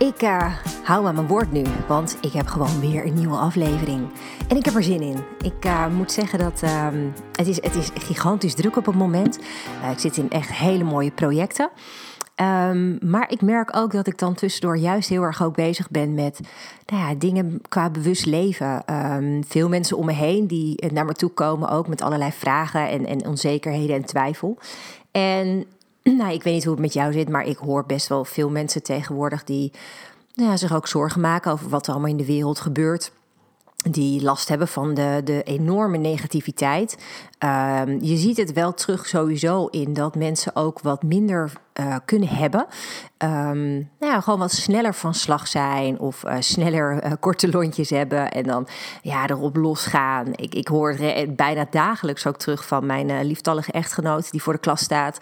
Ik uh, hou aan mijn woord nu, want ik heb gewoon weer een nieuwe aflevering. En ik heb er zin in. Ik uh, moet zeggen dat uh, het, is, het is gigantisch druk op het moment. Uh, ik zit in echt hele mooie projecten. Um, maar ik merk ook dat ik dan tussendoor juist heel erg ook bezig ben met nou ja, dingen qua bewust leven. Um, veel mensen om me heen die naar me toe komen ook met allerlei vragen en, en onzekerheden en twijfel. En nou, ik weet niet hoe het met jou zit, maar ik hoor best wel veel mensen tegenwoordig die nou ja, zich ook zorgen maken over wat er allemaal in de wereld gebeurt die last hebben van de, de enorme negativiteit. Um, je ziet het wel terug sowieso in dat mensen ook wat minder uh, kunnen hebben. Um, nou ja, gewoon wat sneller van slag zijn of uh, sneller uh, korte lontjes hebben en dan ja, erop losgaan. Ik, ik hoor bijna dagelijks ook terug van mijn lieftallige echtgenoot die voor de klas staat.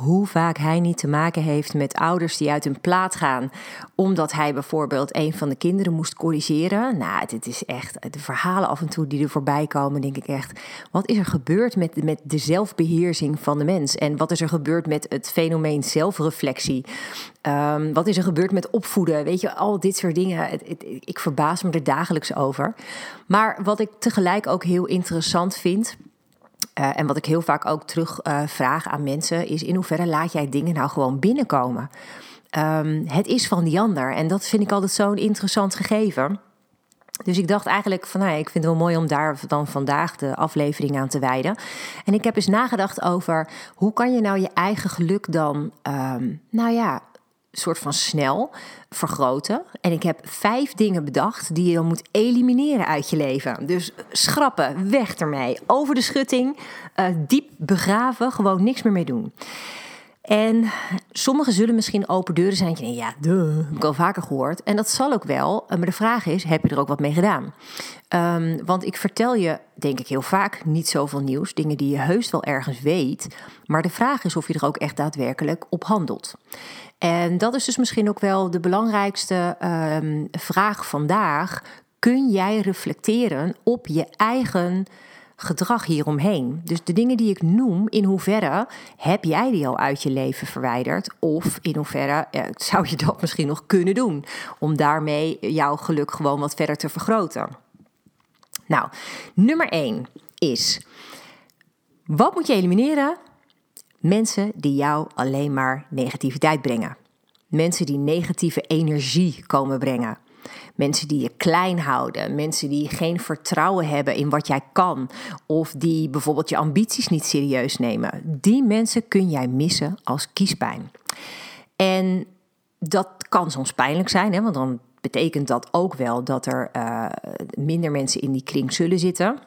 Hoe vaak hij niet te maken heeft met ouders die uit hun plaat gaan. Omdat hij bijvoorbeeld een van de kinderen moest corrigeren. Nou, dit is echt de verhalen af en toe die er voorbij komen. Denk ik echt, wat is er gebeurd met, met de zelfbeheersing van de mens? En wat is er gebeurd met het fenomeen zelfreflectie? Um, wat is er gebeurd met opvoeden? Weet je, al dit soort dingen. Het, ik verbaas me er dagelijks over. Maar wat ik tegelijk ook heel interessant vind. Uh, en wat ik heel vaak ook terug uh, vraag aan mensen is: in hoeverre laat jij dingen nou gewoon binnenkomen? Um, het is van die ander. En dat vind ik altijd zo'n interessant gegeven. Dus ik dacht eigenlijk van, nou ik vind het wel mooi om daar dan vandaag de aflevering aan te wijden. En ik heb eens nagedacht over hoe kan je nou je eigen geluk dan, um, nou ja, soort van snel vergroten. En ik heb vijf dingen bedacht die je dan moet elimineren uit je leven. Dus schrappen, weg ermee, over de schutting, uh, diep begraven, gewoon niks meer mee doen. En sommigen zullen misschien open deuren zijn. Je ja, duh, heb ik al vaker gehoord. En dat zal ook wel. Maar de vraag is, heb je er ook wat mee gedaan? Um, want ik vertel je, denk ik heel vaak, niet zoveel nieuws. Dingen die je heus wel ergens weet. Maar de vraag is of je er ook echt daadwerkelijk op handelt. En dat is dus misschien ook wel de belangrijkste um, vraag vandaag. Kun jij reflecteren op je eigen gedrag hieromheen. Dus de dingen die ik noem, in hoeverre heb jij die al uit je leven verwijderd? Of in hoeverre zou je dat misschien nog kunnen doen? Om daarmee jouw geluk gewoon wat verder te vergroten. Nou, nummer 1 is: wat moet je elimineren? Mensen die jou alleen maar negativiteit brengen. Mensen die negatieve energie komen brengen. Mensen die je klein houden, mensen die geen vertrouwen hebben in wat jij kan, of die bijvoorbeeld je ambities niet serieus nemen. Die mensen kun jij missen als kiespijn. En dat kan soms pijnlijk zijn, hè, want dan betekent dat ook wel dat er uh, minder mensen in die kring zullen zitten.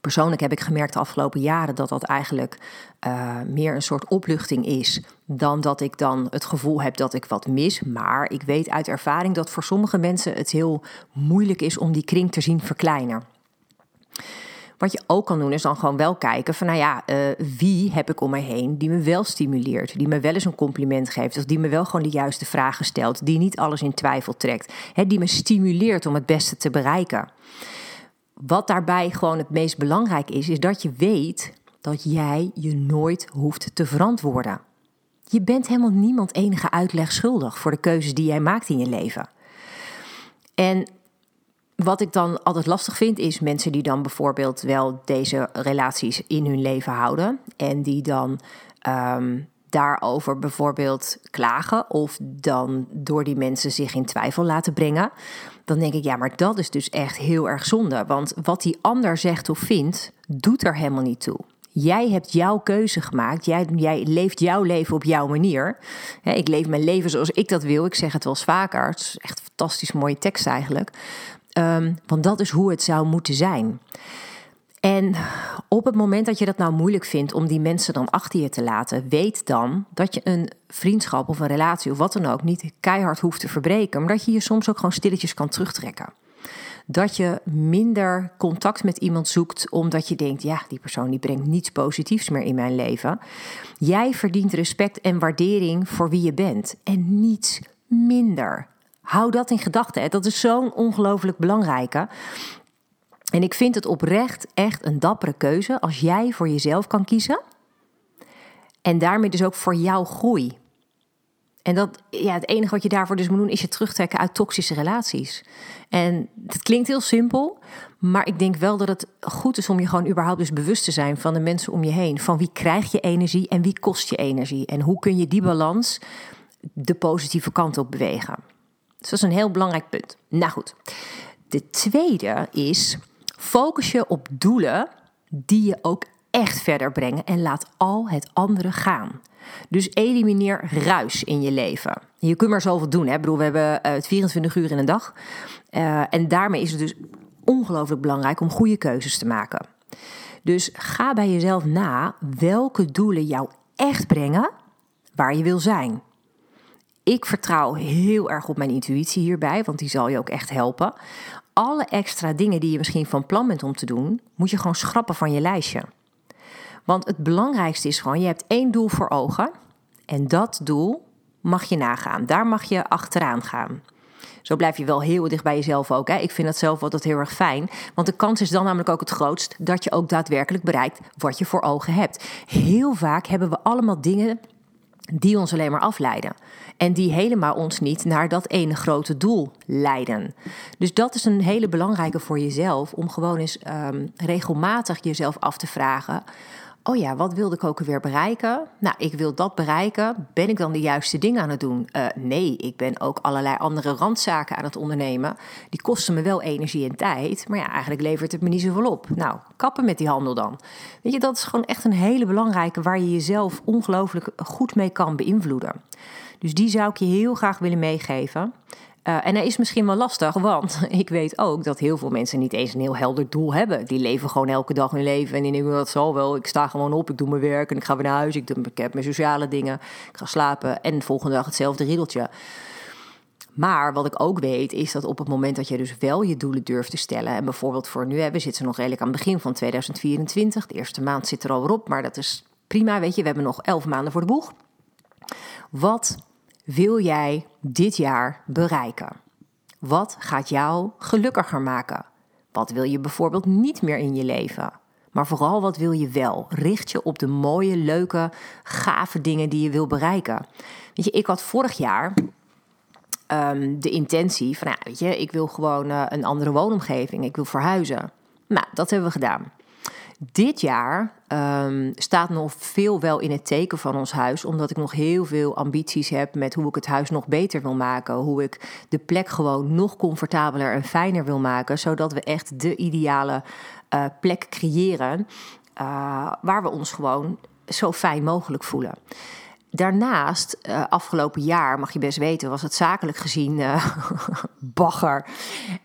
Persoonlijk heb ik gemerkt de afgelopen jaren dat dat eigenlijk uh, meer een soort opluchting is dan dat ik dan het gevoel heb dat ik wat mis. Maar ik weet uit ervaring dat voor sommige mensen het heel moeilijk is om die kring te zien verkleinen. Wat je ook kan doen is dan gewoon wel kijken van, nou ja, uh, wie heb ik om me heen die me wel stimuleert, die me wel eens een compliment geeft, of die me wel gewoon de juiste vragen stelt, die niet alles in twijfel trekt, hè, die me stimuleert om het beste te bereiken. Wat daarbij gewoon het meest belangrijk is, is dat je weet dat jij je nooit hoeft te verantwoorden. Je bent helemaal niemand enige uitleg schuldig voor de keuzes die jij maakt in je leven. En wat ik dan altijd lastig vind, is mensen die dan bijvoorbeeld wel deze relaties in hun leven houden en die dan um, daarover bijvoorbeeld klagen of dan door die mensen zich in twijfel laten brengen, dan denk ik ja, maar dat is dus echt heel erg zonde. Want wat die ander zegt of vindt, doet er helemaal niet toe. Jij hebt jouw keuze gemaakt. Jij, jij leeft jouw leven op jouw manier. ik leef mijn leven zoals ik dat wil. Ik zeg het wel eens vaker. Het is echt een fantastisch mooie tekst eigenlijk. Um, want dat is hoe het zou moeten zijn. En op het moment dat je dat nou moeilijk vindt om die mensen dan achter je te laten, weet dan dat je een vriendschap of een relatie of wat dan ook niet keihard hoeft te verbreken, maar dat je je soms ook gewoon stilletjes kan terugtrekken. Dat je minder contact met iemand zoekt omdat je denkt, ja, die persoon die brengt niets positiefs meer in mijn leven. Jij verdient respect en waardering voor wie je bent en niets minder. Hou dat in gedachten. Dat is zo'n ongelooflijk belangrijke. En ik vind het oprecht echt een dappere keuze als jij voor jezelf kan kiezen. En daarmee dus ook voor jouw groei. En dat, ja, het enige wat je daarvoor dus moet doen, is je terugtrekken uit toxische relaties. En dat klinkt heel simpel, maar ik denk wel dat het goed is om je gewoon überhaupt dus bewust te zijn van de mensen om je heen. Van wie krijg je energie en wie kost je energie? En hoe kun je die balans de positieve kant op bewegen? Dus dat is een heel belangrijk punt. Nou goed, de tweede is Focus je op doelen die je ook echt verder brengen en laat al het andere gaan. Dus elimineer ruis in je leven. Je kunt maar zoveel doen. Hè? Ik bedoel, we hebben uh, 24 uur in een dag. Uh, en daarmee is het dus ongelooflijk belangrijk om goede keuzes te maken. Dus ga bij jezelf na welke doelen jou echt brengen waar je wil zijn. Ik vertrouw heel erg op mijn intuïtie hierbij, want die zal je ook echt helpen alle extra dingen die je misschien van plan bent om te doen, moet je gewoon schrappen van je lijstje. Want het belangrijkste is gewoon, je hebt één doel voor ogen. En dat doel mag je nagaan. Daar mag je achteraan gaan. Zo blijf je wel heel dicht bij jezelf ook. Hè? Ik vind dat zelf altijd heel erg fijn. Want de kans is dan namelijk ook het grootst dat je ook daadwerkelijk bereikt wat je voor ogen hebt. Heel vaak hebben we allemaal dingen die ons alleen maar afleiden. En die helemaal ons niet naar dat ene grote doel leiden. Dus dat is een hele belangrijke voor jezelf, om gewoon eens um, regelmatig jezelf af te vragen: Oh ja, wat wilde ik ook alweer bereiken? Nou, ik wil dat bereiken. Ben ik dan de juiste dingen aan het doen? Uh, nee, ik ben ook allerlei andere randzaken aan het ondernemen. Die kosten me wel energie en tijd. Maar ja, eigenlijk levert het me niet zoveel op. Nou, kappen met die handel dan. Weet je, dat is gewoon echt een hele belangrijke waar je jezelf ongelooflijk goed mee kan beïnvloeden. Dus die zou ik je heel graag willen meegeven. Uh, en hij is misschien wel lastig, want ik weet ook dat heel veel mensen niet eens een heel helder doel hebben. Die leven gewoon elke dag hun leven en die denken, dat zal wel. Ik sta gewoon op, ik doe mijn werk en ik ga weer naar huis. Ik, doe, ik heb mijn sociale dingen, ik ga slapen en de volgende dag hetzelfde riddeltje. Maar wat ik ook weet is dat op het moment dat je dus wel je doelen durft te stellen. En bijvoorbeeld voor nu, we zitten nog redelijk aan het begin van 2024. De eerste maand zit er al weer op, maar dat is prima. Weet je, we hebben nog elf maanden voor de boeg. Wat wil jij dit jaar bereiken? Wat gaat jou gelukkiger maken? Wat wil je bijvoorbeeld niet meer in je leven? Maar vooral wat wil je wel? Richt je op de mooie, leuke, gave dingen die je wil bereiken. Weet je, ik had vorig jaar um, de intentie van, nou, weet je, ik wil gewoon uh, een andere woonomgeving. Ik wil verhuizen. Nou, dat hebben we gedaan. Dit jaar um, staat nog veel wel in het teken van ons huis, omdat ik nog heel veel ambities heb met hoe ik het huis nog beter wil maken. Hoe ik de plek gewoon nog comfortabeler en fijner wil maken, zodat we echt de ideale uh, plek creëren uh, waar we ons gewoon zo fijn mogelijk voelen. Daarnaast, uh, afgelopen jaar, mag je best weten, was het zakelijk gezien uh, bagger.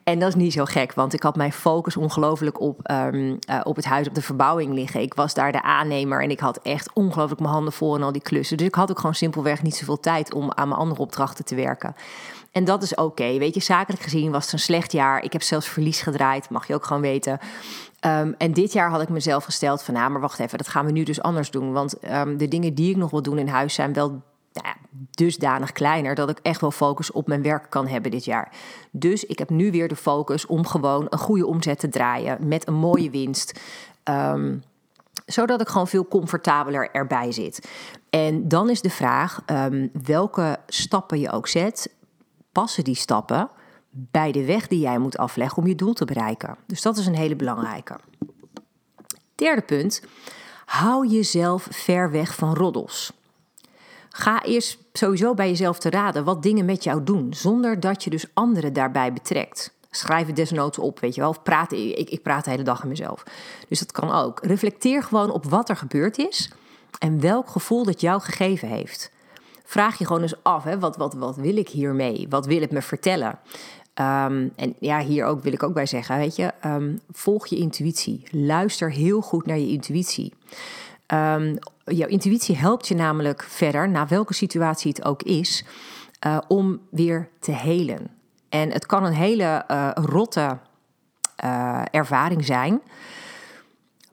En dat is niet zo gek, want ik had mijn focus ongelooflijk op, um, uh, op het huis, op de verbouwing liggen. Ik was daar de aannemer en ik had echt ongelooflijk mijn handen vol en al die klussen. Dus ik had ook gewoon simpelweg niet zoveel tijd om aan mijn andere opdrachten te werken. En dat is oké. Weet je, zakelijk gezien was het een slecht jaar. Ik heb zelfs verlies gedraaid, mag je ook gewoon weten. Um, en dit jaar had ik mezelf gesteld van, nou, maar wacht even, dat gaan we nu dus anders doen. Want um, de dingen die ik nog wil doen in huis zijn wel nou ja, dusdanig kleiner dat ik echt wel focus op mijn werk kan hebben dit jaar. Dus ik heb nu weer de focus om gewoon een goede omzet te draaien met een mooie winst. Um, zodat ik gewoon veel comfortabeler erbij zit. En dan is de vraag welke stappen je ook zet, passen die stappen bij de weg die jij moet afleggen om je doel te bereiken. Dus dat is een hele belangrijke. Derde punt, hou jezelf ver weg van roddels. Ga eerst sowieso bij jezelf te raden wat dingen met jou doen, zonder dat je dus anderen daarbij betrekt. Schrijf het desnoods op, weet je wel. Of praat, ik, ik praat de hele dag in mezelf. Dus dat kan ook. Reflecteer gewoon op wat er gebeurd is en welk gevoel dat jou gegeven heeft. Vraag je gewoon eens af, hè, wat, wat, wat wil ik hiermee? Wat wil het me vertellen? Ehm, en ja, hier ook wil ik ook bij zeggen, weet je, ehm, volg je intuïtie. Luister heel goed naar je intuïtie. Um, jouw intuïtie helpt je namelijk verder, na welke situatie het ook is, uh, om weer te helen. En het kan een hele uh, rotte uh, ervaring zijn.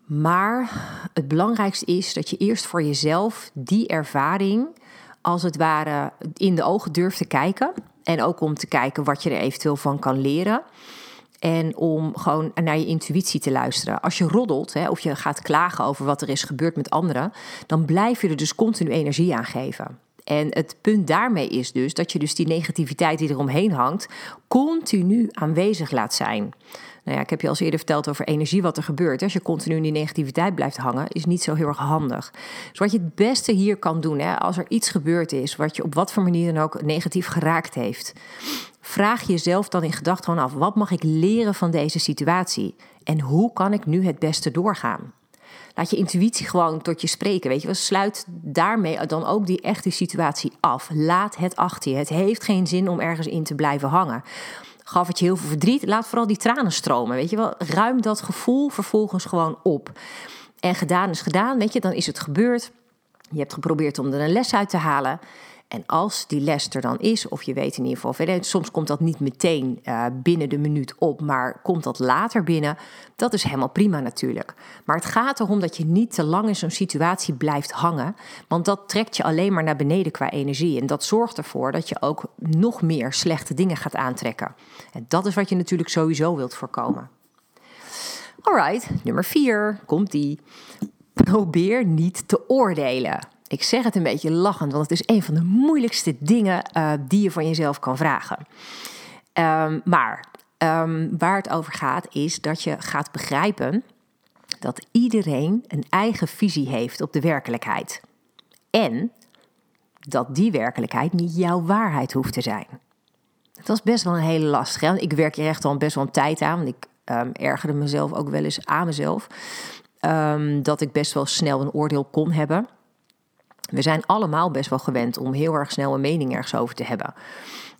Maar het belangrijkste is dat je eerst voor jezelf die ervaring als het ware in de ogen durft te kijken. En ook om te kijken wat je er eventueel van kan leren. En om gewoon naar je intuïtie te luisteren. Als je roddelt hè, of je gaat klagen over wat er is gebeurd met anderen, dan blijf je er dus continu energie aan geven. En het punt daarmee is dus dat je dus die negativiteit die eromheen hangt, continu aanwezig laat zijn. Nou ja, ik heb je al eerder verteld over energie, wat er gebeurt. Als je continu in die negativiteit blijft hangen, is niet zo heel erg handig. Dus wat je het beste hier kan doen, hè, als er iets gebeurd is, wat je op wat voor manier dan ook negatief geraakt heeft, vraag jezelf dan in gedachten af: wat mag ik leren van deze situatie? En hoe kan ik nu het beste doorgaan? Laat je intuïtie gewoon tot je spreken. Weet je wel, sluit daarmee dan ook die echte situatie af. Laat het achter je. Het heeft geen zin om ergens in te blijven hangen gaf het je heel veel verdriet. Laat vooral die tranen stromen. Weet je wel, ruim dat gevoel vervolgens gewoon op. En gedaan is gedaan, weet je, dan is het gebeurd. Je hebt geprobeerd om er een les uit te halen. En als die les er dan is, of je weet in ieder geval soms komt dat niet meteen uh, binnen de minuut op, maar komt dat later binnen, dat is helemaal prima natuurlijk. Maar het gaat erom dat je niet te lang in zo'n situatie blijft hangen, want dat trekt je alleen maar naar beneden qua energie. En dat zorgt ervoor dat je ook nog meer slechte dingen gaat aantrekken. En dat is wat je natuurlijk sowieso wilt voorkomen. Alright, nummer 4 komt die. Probeer niet te oordelen. Ik zeg het een beetje lachend, want het is een van de moeilijkste dingen uh, die je van jezelf kan vragen. Um, maar um, waar het over gaat, is dat je gaat begrijpen dat iedereen een eigen visie heeft op de werkelijkheid. En dat die werkelijkheid niet jouw waarheid hoeft te zijn. Dat is best wel een hele lastige. Ik werk hier echt al best wel een tijd aan. Want ik um, ergerde mezelf ook wel eens aan mezelf. Dat ik best wel snel een oordeel kon hebben. We zijn allemaal best wel gewend om heel erg snel een mening ergens over te hebben.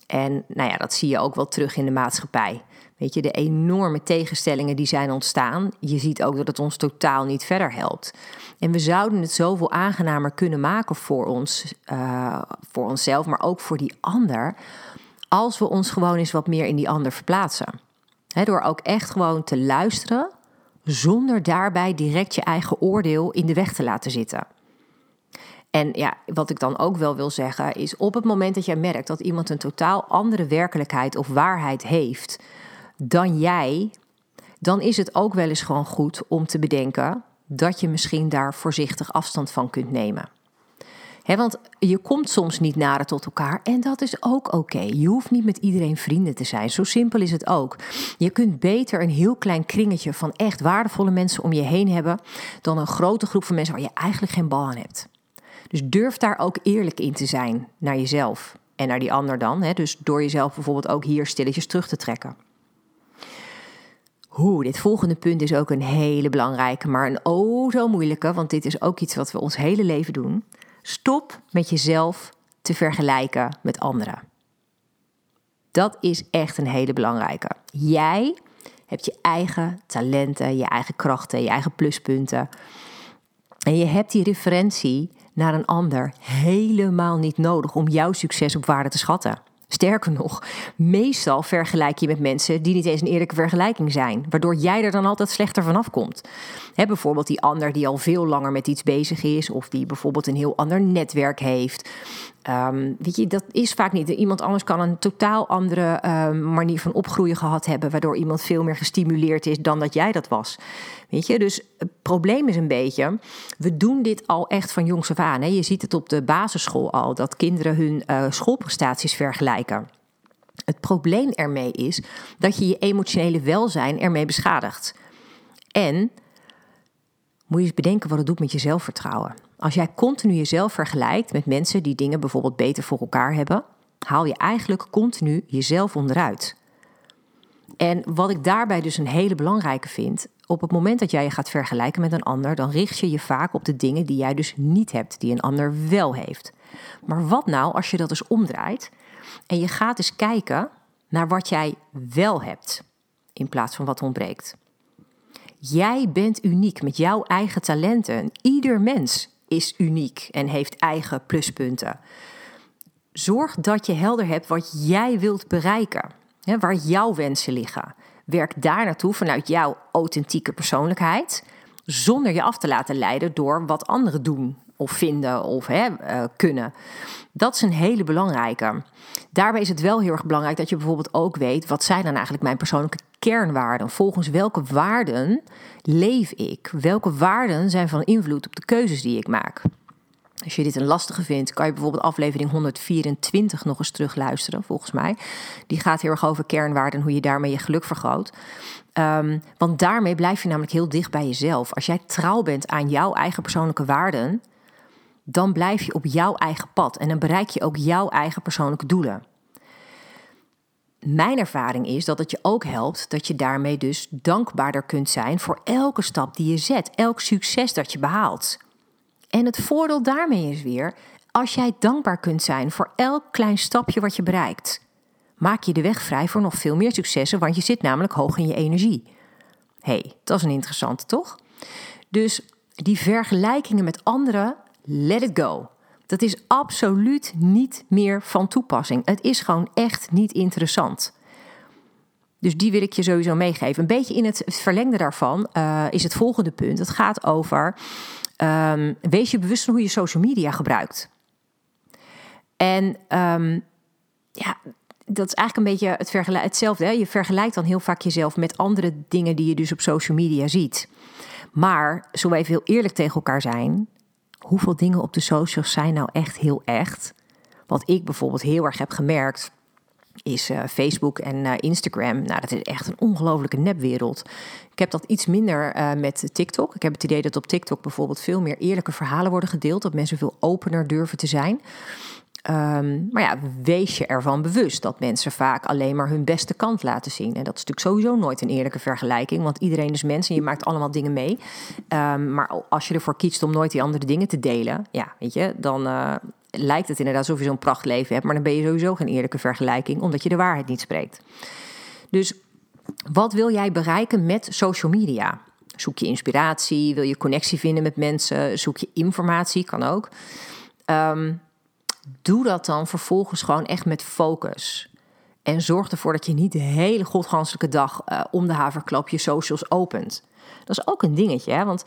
En nou ja, dat zie je ook wel terug in de maatschappij. Weet je, de enorme tegenstellingen die zijn ontstaan. Je ziet ook dat het ons totaal niet verder helpt. En we zouden het zoveel aangenamer kunnen maken voor ons, uh, voor onszelf, maar ook voor die ander. Als we ons gewoon eens wat meer in die ander verplaatsen. Door ook echt gewoon te luisteren, zonder daarbij direct je eigen oordeel in de weg te laten zitten. En ja, wat ik dan ook wel wil zeggen is op het moment dat jij merkt dat iemand een totaal andere werkelijkheid of waarheid heeft dan jij, dan is het ook wel eens gewoon goed om te bedenken dat je misschien daar voorzichtig afstand van kunt nemen. want je komt soms niet nader tot elkaar en dat is ook oké. Je hoeft niet met iedereen vrienden te zijn. Zo simpel is het ook. Je kunt beter een heel klein kringetje van echt waardevolle mensen om je heen hebben dan een grote groep van mensen waar je eigenlijk geen bal aan hebt. Dus durf daar ook eerlijk in te zijn naar jezelf en naar die ander dan. Hè? Dus door jezelf bijvoorbeeld ook hier stilletjes terug te trekken. Hoe, dit volgende punt is ook een hele belangrijke, maar een oh zo moeilijke, want dit is ook iets wat we ons hele leven doen. Stop met jezelf te vergelijken met anderen. Dat is echt een hele belangrijke. Jij hebt je eigen talenten, je eigen krachten, je eigen pluspunten. En je hebt die referentie naar een ander helemaal niet nodig om jouw succes op waarde te schatten. Sterker nog, meestal vergelijk je met mensen die niet eens een eerlijke vergelijking zijn, waardoor jij er dan altijd slechter vanaf komt. Bijvoorbeeld die ander die al veel langer met iets bezig is, of die bijvoorbeeld een heel ander netwerk heeft, Um, weet je, dat is vaak niet. Iemand anders kan een totaal andere um, manier van opgroeien gehad hebben, waardoor iemand veel meer gestimuleerd is dan dat jij dat was. Weet je, dus het probleem is een beetje, we doen dit al echt van jongs af aan. Hè. Je ziet het op de basisschool al, dat kinderen hun uh, schoolprestaties vergelijken. Het probleem ermee is dat je je emotionele welzijn ermee beschadigt. En moet je eens bedenken wat het doet met je zelfvertrouwen. Als jij continu jezelf vergelijkt met mensen die dingen bijvoorbeeld beter voor elkaar hebben, haal je eigenlijk continu jezelf onderuit. En wat ik daarbij dus een hele belangrijke vind, op het moment dat jij je gaat vergelijken met een ander, dan richt je je vaak op de dingen die jij dus niet hebt, die een ander wel heeft. Maar wat nou als je dat eens omdraait en je gaat eens kijken naar wat jij wel hebt, in plaats van wat ontbreekt. Jij bent uniek met jouw eigen talenten. Ieder mens is uniek en heeft eigen pluspunten. Zorg dat je helder hebt wat jij wilt bereiken, waar jouw wensen liggen. Werk daar naartoe vanuit jouw authentieke persoonlijkheid, zonder je af te laten leiden door wat anderen doen of vinden of hè, uh, kunnen. Dat is een hele belangrijke. Daarbij is het wel heel erg belangrijk dat je bijvoorbeeld ook weet wat zijn dan eigenlijk mijn persoonlijke kernwaarden. Volgens welke waarden leef ik? Welke waarden zijn van invloed op de keuzes die ik maak? Als je dit een lastige vindt, kan je bijvoorbeeld aflevering 124 nog eens terugluisteren, volgens mij. Die gaat heel erg over kernwaarden en hoe je daarmee je geluk vergroot. Um, want daarmee blijf je namelijk heel dicht bij jezelf. Als jij trouw bent aan jouw eigen persoonlijke waarden, dan blijf je op jouw eigen pad en dan bereik je ook jouw eigen persoonlijke doelen. Mijn ervaring is dat het je ook helpt dat je daarmee dus dankbaarder kunt zijn voor elke stap die je zet, elk succes dat je behaalt. En het voordeel daarmee is weer, als jij dankbaar kunt zijn voor elk klein stapje wat je bereikt, maak je de weg vrij voor nog veel meer successen, want je zit namelijk hoog in je energie. hey, dat is een interessante, toch? Dus die vergelijkingen met anderen, let it go. Dat is absoluut niet meer van toepassing. Het is gewoon echt niet interessant. Dus die wil ik je sowieso meegeven. Een beetje in het verlengde daarvan uh, is het volgende punt. Het gaat over um, wees je bewust van hoe je social media gebruikt. En um, ja, dat is eigenlijk een beetje het hetzelfde. Je vergelijkt dan heel vaak jezelf met andere dingen die je dus op social media ziet. Maar, zo even heel eerlijk tegen elkaar zijn, hoeveel dingen op de socials zijn nou echt heel echt? Wat ik bijvoorbeeld heel erg heb gemerkt, is uh, Facebook en uh, Instagram. Nou, dat is echt een ongelofelijke nepwereld. Ik heb dat iets minder uh, met TikTok. Ik heb het idee dat op TikTok bijvoorbeeld veel meer eerlijke verhalen worden gedeeld. Dat mensen veel opener durven te zijn. Um, maar ja, wees je ervan bewust dat mensen vaak alleen maar hun beste kant laten zien. En dat is natuurlijk sowieso nooit een eerlijke vergelijking, want iedereen is mens en je maakt allemaal dingen mee. Um, maar als je ervoor kiest om nooit die andere dingen te delen, ja, weet je, dan lijkt het inderdaad alsof je zo'n prachtleven hebt, maar dan ben je sowieso geen eerlijke vergelijking, omdat je de waarheid niet spreekt. Dus wat wil jij bereiken met social media? Zoek je inspiratie? Wil je connectie vinden met mensen? Zoek je informatie? Kan ook. Um, doe dat dan vervolgens gewoon echt met focus. En zorg ervoor dat je niet de hele godganselijke dag uh, om de haverklap je socials opent. Dat is ook een dingetje, hè? want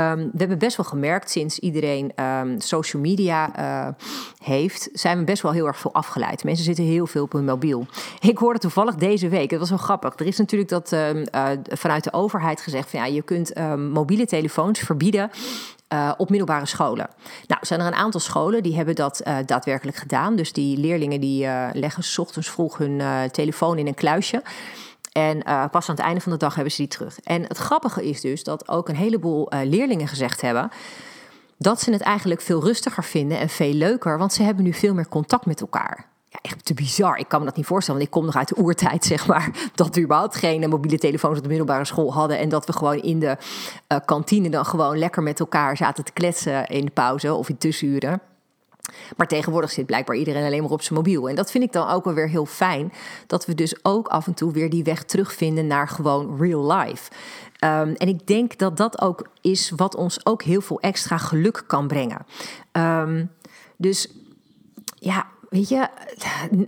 um, we hebben best wel gemerkt sinds iedereen um, social media uh, heeft, zijn we best wel heel erg veel afgeleid. Mensen zitten heel veel op hun mobiel. Ik hoorde toevallig deze week, het was wel grappig. Er is natuurlijk dat uh, vanuit de overheid gezegd van ja, je kunt mobiele telefoons verbieden uh, op middelbare scholen. Nou, zijn er een aantal scholen die hebben dat uh, daadwerkelijk gedaan. Dus die leerlingen die leggen s ochtends vroeg hun telefoon in een kluisje. En pas aan het einde van de dag hebben ze die terug. En het grappige is dus dat ook een heleboel leerlingen gezegd hebben dat ze het eigenlijk veel rustiger vinden en veel leuker, want ze hebben nu veel meer contact met elkaar echt te bizar. Ik kan me dat niet voorstellen, want ik kom nog uit de oertijd, zeg maar. Dat we überhaupt geen mobiele telefoons op de middelbare school hadden. En dat we gewoon in de uh, kantine dan gewoon lekker met elkaar zaten te kletsen in de pauze of in tussenuren. Maar tegenwoordig zit blijkbaar iedereen alleen maar op zijn mobiel. En dat vind ik dan ook wel weer heel fijn. Dat we dus ook af en toe weer die weg terugvinden naar gewoon real life. Um, en ik denk dat dat ook is wat ons ook heel veel extra geluk kan brengen. Um, dus Weet je,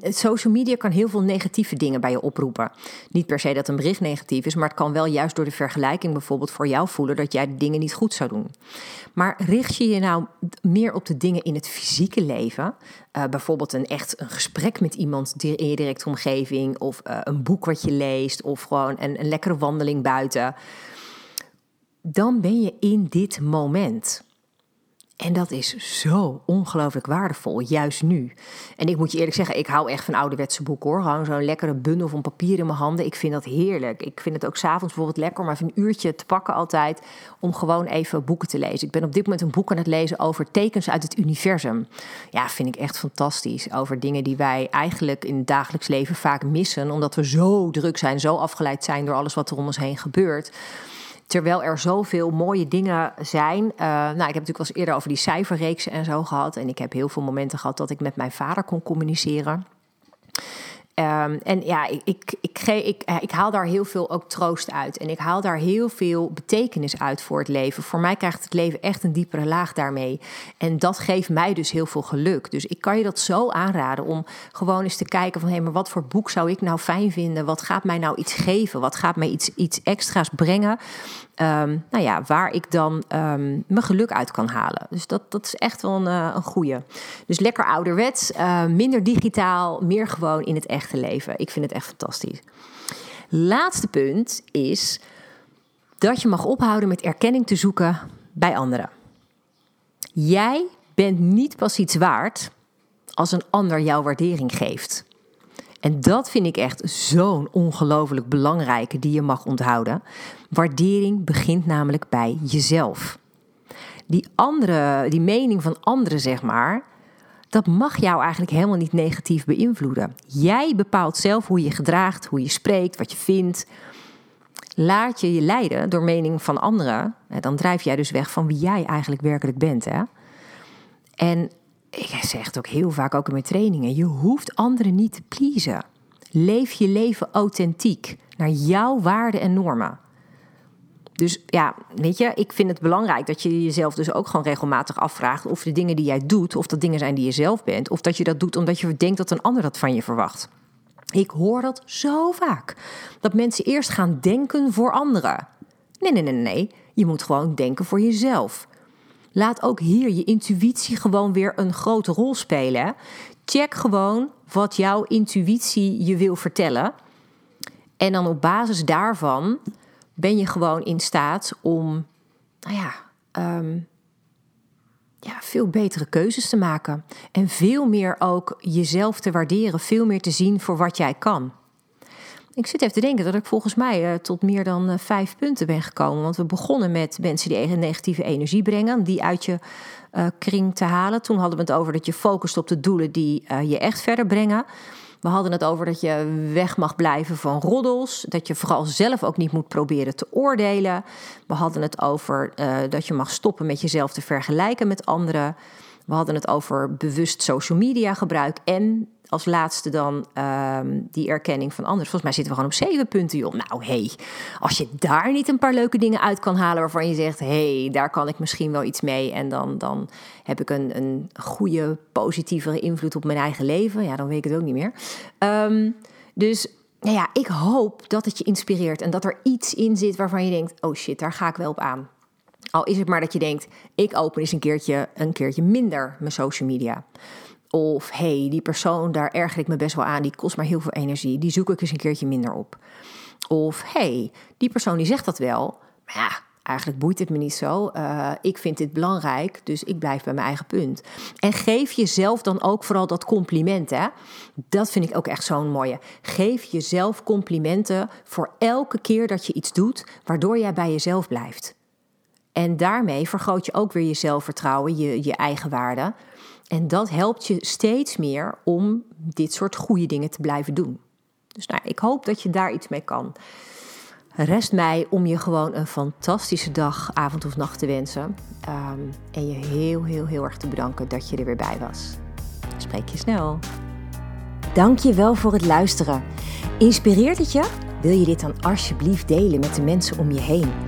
social media kan heel veel negatieve dingen bij je oproepen. Niet per se dat een bericht negatief is, maar het kan wel juist door de vergelijking bijvoorbeeld voor jou voelen dat jij dingen niet goed zou doen. Maar richt je je nou meer op de dingen in het fysieke leven, uh, bijvoorbeeld een echt een gesprek met iemand in je directe omgeving, of uh, een boek wat je leest, of gewoon een, een lekkere wandeling buiten, dan ben je in dit moment. En dat is zo ongelooflijk waardevol, juist nu. En ik moet je eerlijk zeggen, ik hou echt van ouderwetse boeken hoor. Gewoon zo'n lekkere bundel van papier in mijn handen. Ik vind dat heerlijk. Ik vind het ook s'avonds bijvoorbeeld lekker om even een uurtje te pakken altijd... om gewoon even boeken te lezen. Ik ben op dit moment een boek aan het lezen over tekens uit het universum. Ja, vind ik echt fantastisch. Over dingen die wij eigenlijk in het dagelijks leven vaak missen... omdat we zo druk zijn, zo afgeleid zijn door alles wat er om ons heen gebeurt... Terwijl er zoveel mooie dingen zijn. Uh, nou, ik heb natuurlijk wel eens eerder over die cijferreeksen en zo gehad. En ik heb heel veel momenten gehad dat ik met mijn vader kon communiceren. Ehm, en ja, ik, ik, ik, ik, eh, ik, haal daar heel veel ook troost uit. En ik haal daar heel veel betekenis uit voor het leven. Voor mij krijgt het leven echt een diepere laag daarmee. En dat geeft mij dus heel veel geluk. Dus ik kan je dat zo aanraden om gewoon eens te kijken van... hé, maar wat voor boek zou ik nou fijn vinden? Wat gaat mij nou iets geven? Wat gaat mij iets, iets extra's brengen? Um, nou ja, waar ik dan um, mijn geluk uit kan halen. Dus dat, dat is echt wel een, uh, een goeie. Dus lekker ouderwets, uh, minder digitaal, meer gewoon in het echte leven. Ik vind het echt fantastisch. Laatste punt is dat je mag ophouden met erkenning te zoeken bij anderen. Jij bent niet pas iets waard als een ander jouw waardering geeft. En dat vind ik echt zo'n ongelooflijk belangrijke die je mag onthouden. Waardering begint namelijk bij jezelf. Die andere, die mening van anderen, zeg maar, dat mag jou eigenlijk helemaal niet negatief beïnvloeden. Jij bepaalt zelf hoe je gedraagt, hoe je spreekt, wat je vindt. Laat je je leiden door mening van anderen, dan drijf jij dus weg van wie jij eigenlijk werkelijk bent. Hè? En ik zeg het ook heel vaak, ook in mijn trainingen, je hoeft anderen niet te pleasen. Leef je leven authentiek, naar jouw waarden en normen. Dus ja, weet je, ik vind het belangrijk dat je jezelf dus ook gewoon regelmatig afvraagt of de dingen die jij doet, of dat dingen zijn die je zelf bent, of dat je dat doet omdat je denkt dat een ander dat van je verwacht. Ik hoor dat zo vaak. Dat mensen eerst gaan denken voor anderen. Nee, nee, nee, nee. Je moet gewoon denken voor jezelf. Laat ook hier je intuïtie gewoon weer een grote rol spelen. Check gewoon wat jouw intuïtie je wil vertellen. En dan op basis daarvan ben je gewoon in staat om, nou ja, um, ja, veel betere keuzes te maken. En veel meer ook jezelf te waarderen, veel meer te zien voor wat jij kan. Ik zit even te denken dat ik volgens mij uh, tot meer dan uh, vijf punten ben gekomen. Want we begonnen met mensen die negatieve energie brengen, die uit je uh, kring te halen. Toen hadden we het over dat je focust op de doelen die je echt verder brengen. We hadden het over dat je weg mag blijven van roddels. Dat je vooral zelf ook niet moet proberen te oordelen. We hadden het over dat je mag stoppen met jezelf te vergelijken met anderen. We hadden het over bewust social media gebruik. En als laatste dan um, die erkenning van anderen. Volgens mij zitten we gewoon op zeven punten, joh. Nou, hey, als je daar niet een paar leuke dingen uit kan halen waarvan je zegt: hey, daar kan ik misschien wel iets mee. En dan, dan heb ik een, een goede, positievere invloed op mijn eigen leven. Ja, dan weet ik het ook niet meer. Um, dus nou ja, ik hoop dat het je inspireert en dat er iets in zit waarvan je denkt: oh shit, daar ga ik wel op aan. Al is het maar dat je denkt: ik open eens een keertje, een keertje minder mijn social media. Of hey, die persoon, daar erger ik me best wel aan, die kost maar heel veel energie, die zoek ik eens een keertje minder op. Of hey, die persoon die zegt dat wel, maar ja, eigenlijk boeit het me niet zo. Uh, ik vind dit belangrijk, dus ik blijf bij mijn eigen punt. En geef jezelf dan ook vooral dat compliment. Hè? Dat vind ik ook echt zo'n mooie. Geef jezelf complimenten voor elke keer dat je iets doet, waardoor jij bij jezelf blijft. En daarmee vergroot je ook weer je zelfvertrouwen, je, je eigen waarde. En dat helpt je steeds meer om dit soort goede dingen te blijven doen. Dus nou, ik hoop dat je daar iets mee kan. Rest mij om je gewoon een fantastische dag, avond of nacht te wensen. Um, en je heel, heel, heel erg te bedanken dat je er weer bij was. Spreek je snel. Dank je wel voor het luisteren. Inspireert het je? Wil je dit dan alsjeblieft delen met de mensen om je heen?